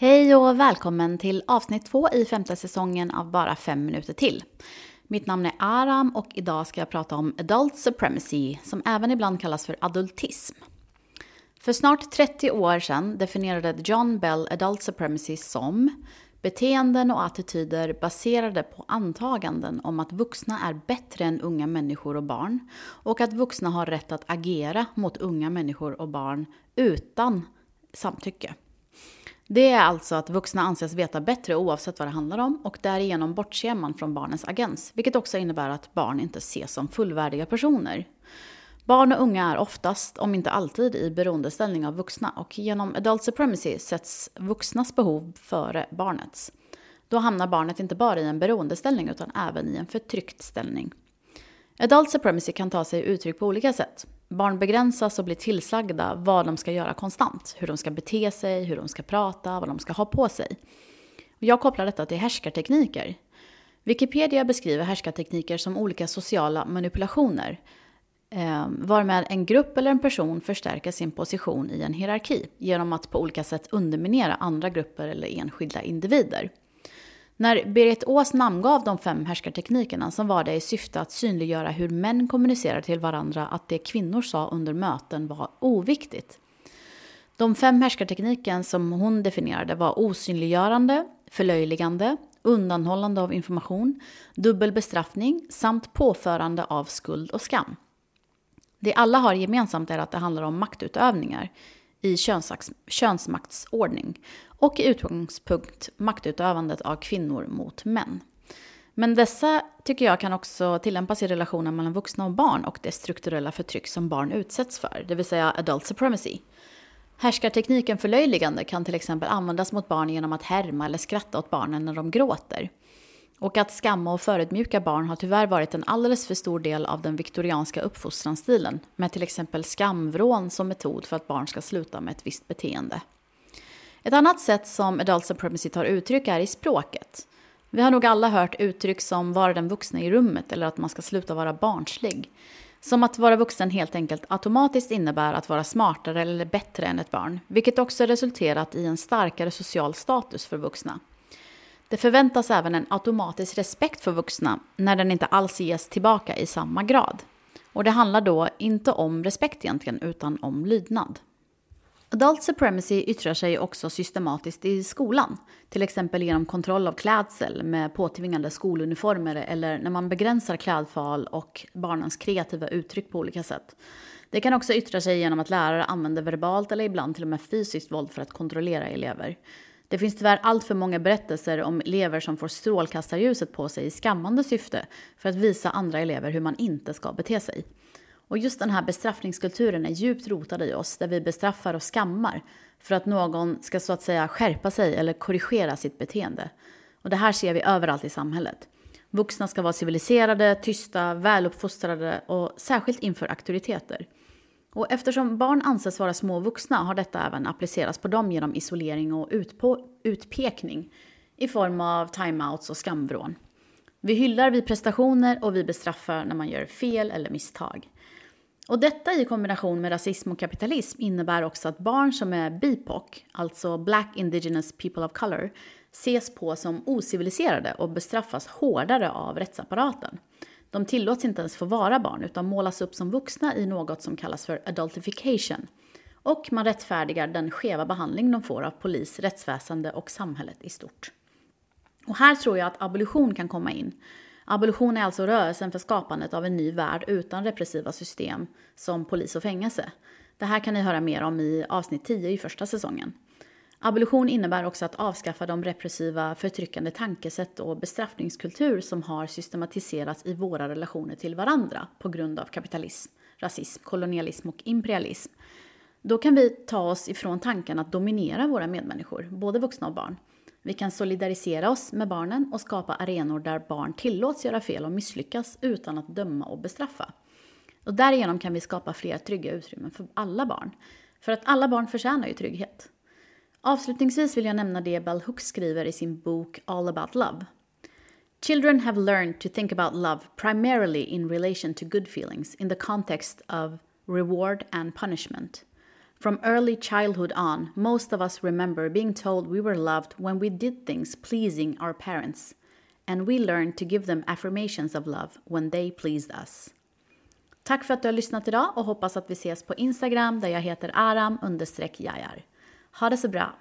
Hej och välkommen till avsnitt två i femte säsongen av Bara fem minuter till. Mitt namn är Aram och idag ska jag prata om adult supremacy, som även ibland kallas för adultism. För snart 30 år sedan definierade John Bell adult supremacy som beteenden och attityder baserade på antaganden om att vuxna är bättre än unga människor och barn och att vuxna har rätt att agera mot unga människor och barn utan samtycke. Det är alltså att vuxna anses veta bättre oavsett vad det handlar om och därigenom bortser man från barnens agens, vilket också innebär att barn inte ses som fullvärdiga personer. Barn och unga är oftast, om inte alltid, i beroendeställning av vuxna och genom adult supremacy sätts vuxnas behov före barnets. Då hamnar barnet inte bara i en beroendeställning utan även i en förtryckt ställning. Adult supremacy kan ta sig uttryck på olika sätt. Barn begränsas och blir tillsagda vad de ska göra konstant. Hur de ska bete sig, hur de ska prata, vad de ska ha på sig. Jag kopplar detta till härskartekniker. Wikipedia beskriver härskartekniker som olika sociala manipulationer ehm, varmed en grupp eller en person förstärker sin position i en hierarki genom att på olika sätt underminera andra grupper eller enskilda individer. När Berit Ås namngav de fem härskarteknikerna så var det i syfte att synliggöra hur män kommunicerar till varandra att det kvinnor sa under möten var oviktigt. De fem härskartekniken som hon definierade var osynliggörande, förlöjligande, undanhållande av information, dubbel bestraffning samt påförande av skuld och skam. Det alla har gemensamt är att det handlar om maktutövningar i könsmaktsordning och i utgångspunkt maktutövandet av kvinnor mot män. Men dessa tycker jag kan också tillämpas i relationen mellan vuxna och barn och det strukturella förtryck som barn utsätts för, det vill säga adult supremacy. Härskartekniken förlöjligande kan till exempel användas mot barn genom att härma eller skratta åt barnen när de gråter. Och att skamma och förödmjuka barn har tyvärr varit en alldeles för stor del av den viktorianska uppfostranstilen, med till exempel skamvrån som metod för att barn ska sluta med ett visst beteende. Ett annat sätt som adult supremacy tar uttryck är i språket. Vi har nog alla hört uttryck som vara den vuxna i rummet eller att man ska sluta vara barnslig. Som att vara vuxen helt enkelt automatiskt innebär att vara smartare eller bättre än ett barn, vilket också resulterat i en starkare social status för vuxna. Det förväntas även en automatisk respekt för vuxna när den inte alls ges tillbaka i samma grad. Och det handlar då inte om respekt egentligen, utan om lydnad. Adult supremacy yttrar sig också systematiskt i skolan. Till exempel genom kontroll av klädsel med påtvingade skoluniformer eller när man begränsar klädval och barnens kreativa uttryck på olika sätt. Det kan också yttra sig genom att lärare använder verbalt eller ibland till och med fysiskt våld för att kontrollera elever. Det finns tyvärr allt för många berättelser om elever som får strålkastarljuset på sig i skammande syfte för att visa andra elever hur man inte ska bete sig. Och just den här bestraffningskulturen är djupt rotad i oss, där vi bestraffar och skammar för att någon ska så att säga skärpa sig eller korrigera sitt beteende. Och det här ser vi överallt i samhället. Vuxna ska vara civiliserade, tysta, väluppfostrade och särskilt inför auktoriteter. Och eftersom barn anses vara små vuxna har detta även applicerats på dem genom isolering och utpekning i form av timeouts och skamvrån. Vi hyllar vid prestationer och vi bestraffar när man gör fel eller misstag. Och detta i kombination med rasism och kapitalism innebär också att barn som är BIPOC, alltså Black Indigenous People of Color, ses på som ociviliserade och bestraffas hårdare av rättsapparaten. De tillåts inte ens få vara barn utan målas upp som vuxna i något som kallas för adultification. Och man rättfärdigar den skeva behandling de får av polis, rättsväsende och samhället i stort. Och här tror jag att abolition kan komma in. Abolition är alltså rörelsen för skapandet av en ny värld utan repressiva system som polis och fängelse. Det här kan ni höra mer om i avsnitt 10 i första säsongen. Abolition innebär också att avskaffa de repressiva förtryckande tankesätt och bestraffningskultur som har systematiserats i våra relationer till varandra på grund av kapitalism, rasism, kolonialism och imperialism. Då kan vi ta oss ifrån tanken att dominera våra medmänniskor, både vuxna och barn. Vi kan solidarisera oss med barnen och skapa arenor där barn tillåts göra fel och misslyckas utan att döma och bestraffa. Och därigenom kan vi skapa fler trygga utrymmen för alla barn. För att alla barn förtjänar ju trygghet. Avslutningsvis vill jag nämna det Bell Hooks skriver i sin bok All about love. Children have learned to think about love primarily in relation to good feelings in the context of reward and punishment. From early childhood on, most of us remember being told we were loved when we did things pleasing our parents, and we learned to give them affirmations of love when they pleased us. Tack för att du har lyssnat idag och hoppas att vi ses på Instagram där jag heter aram jajar. Ha det så bra!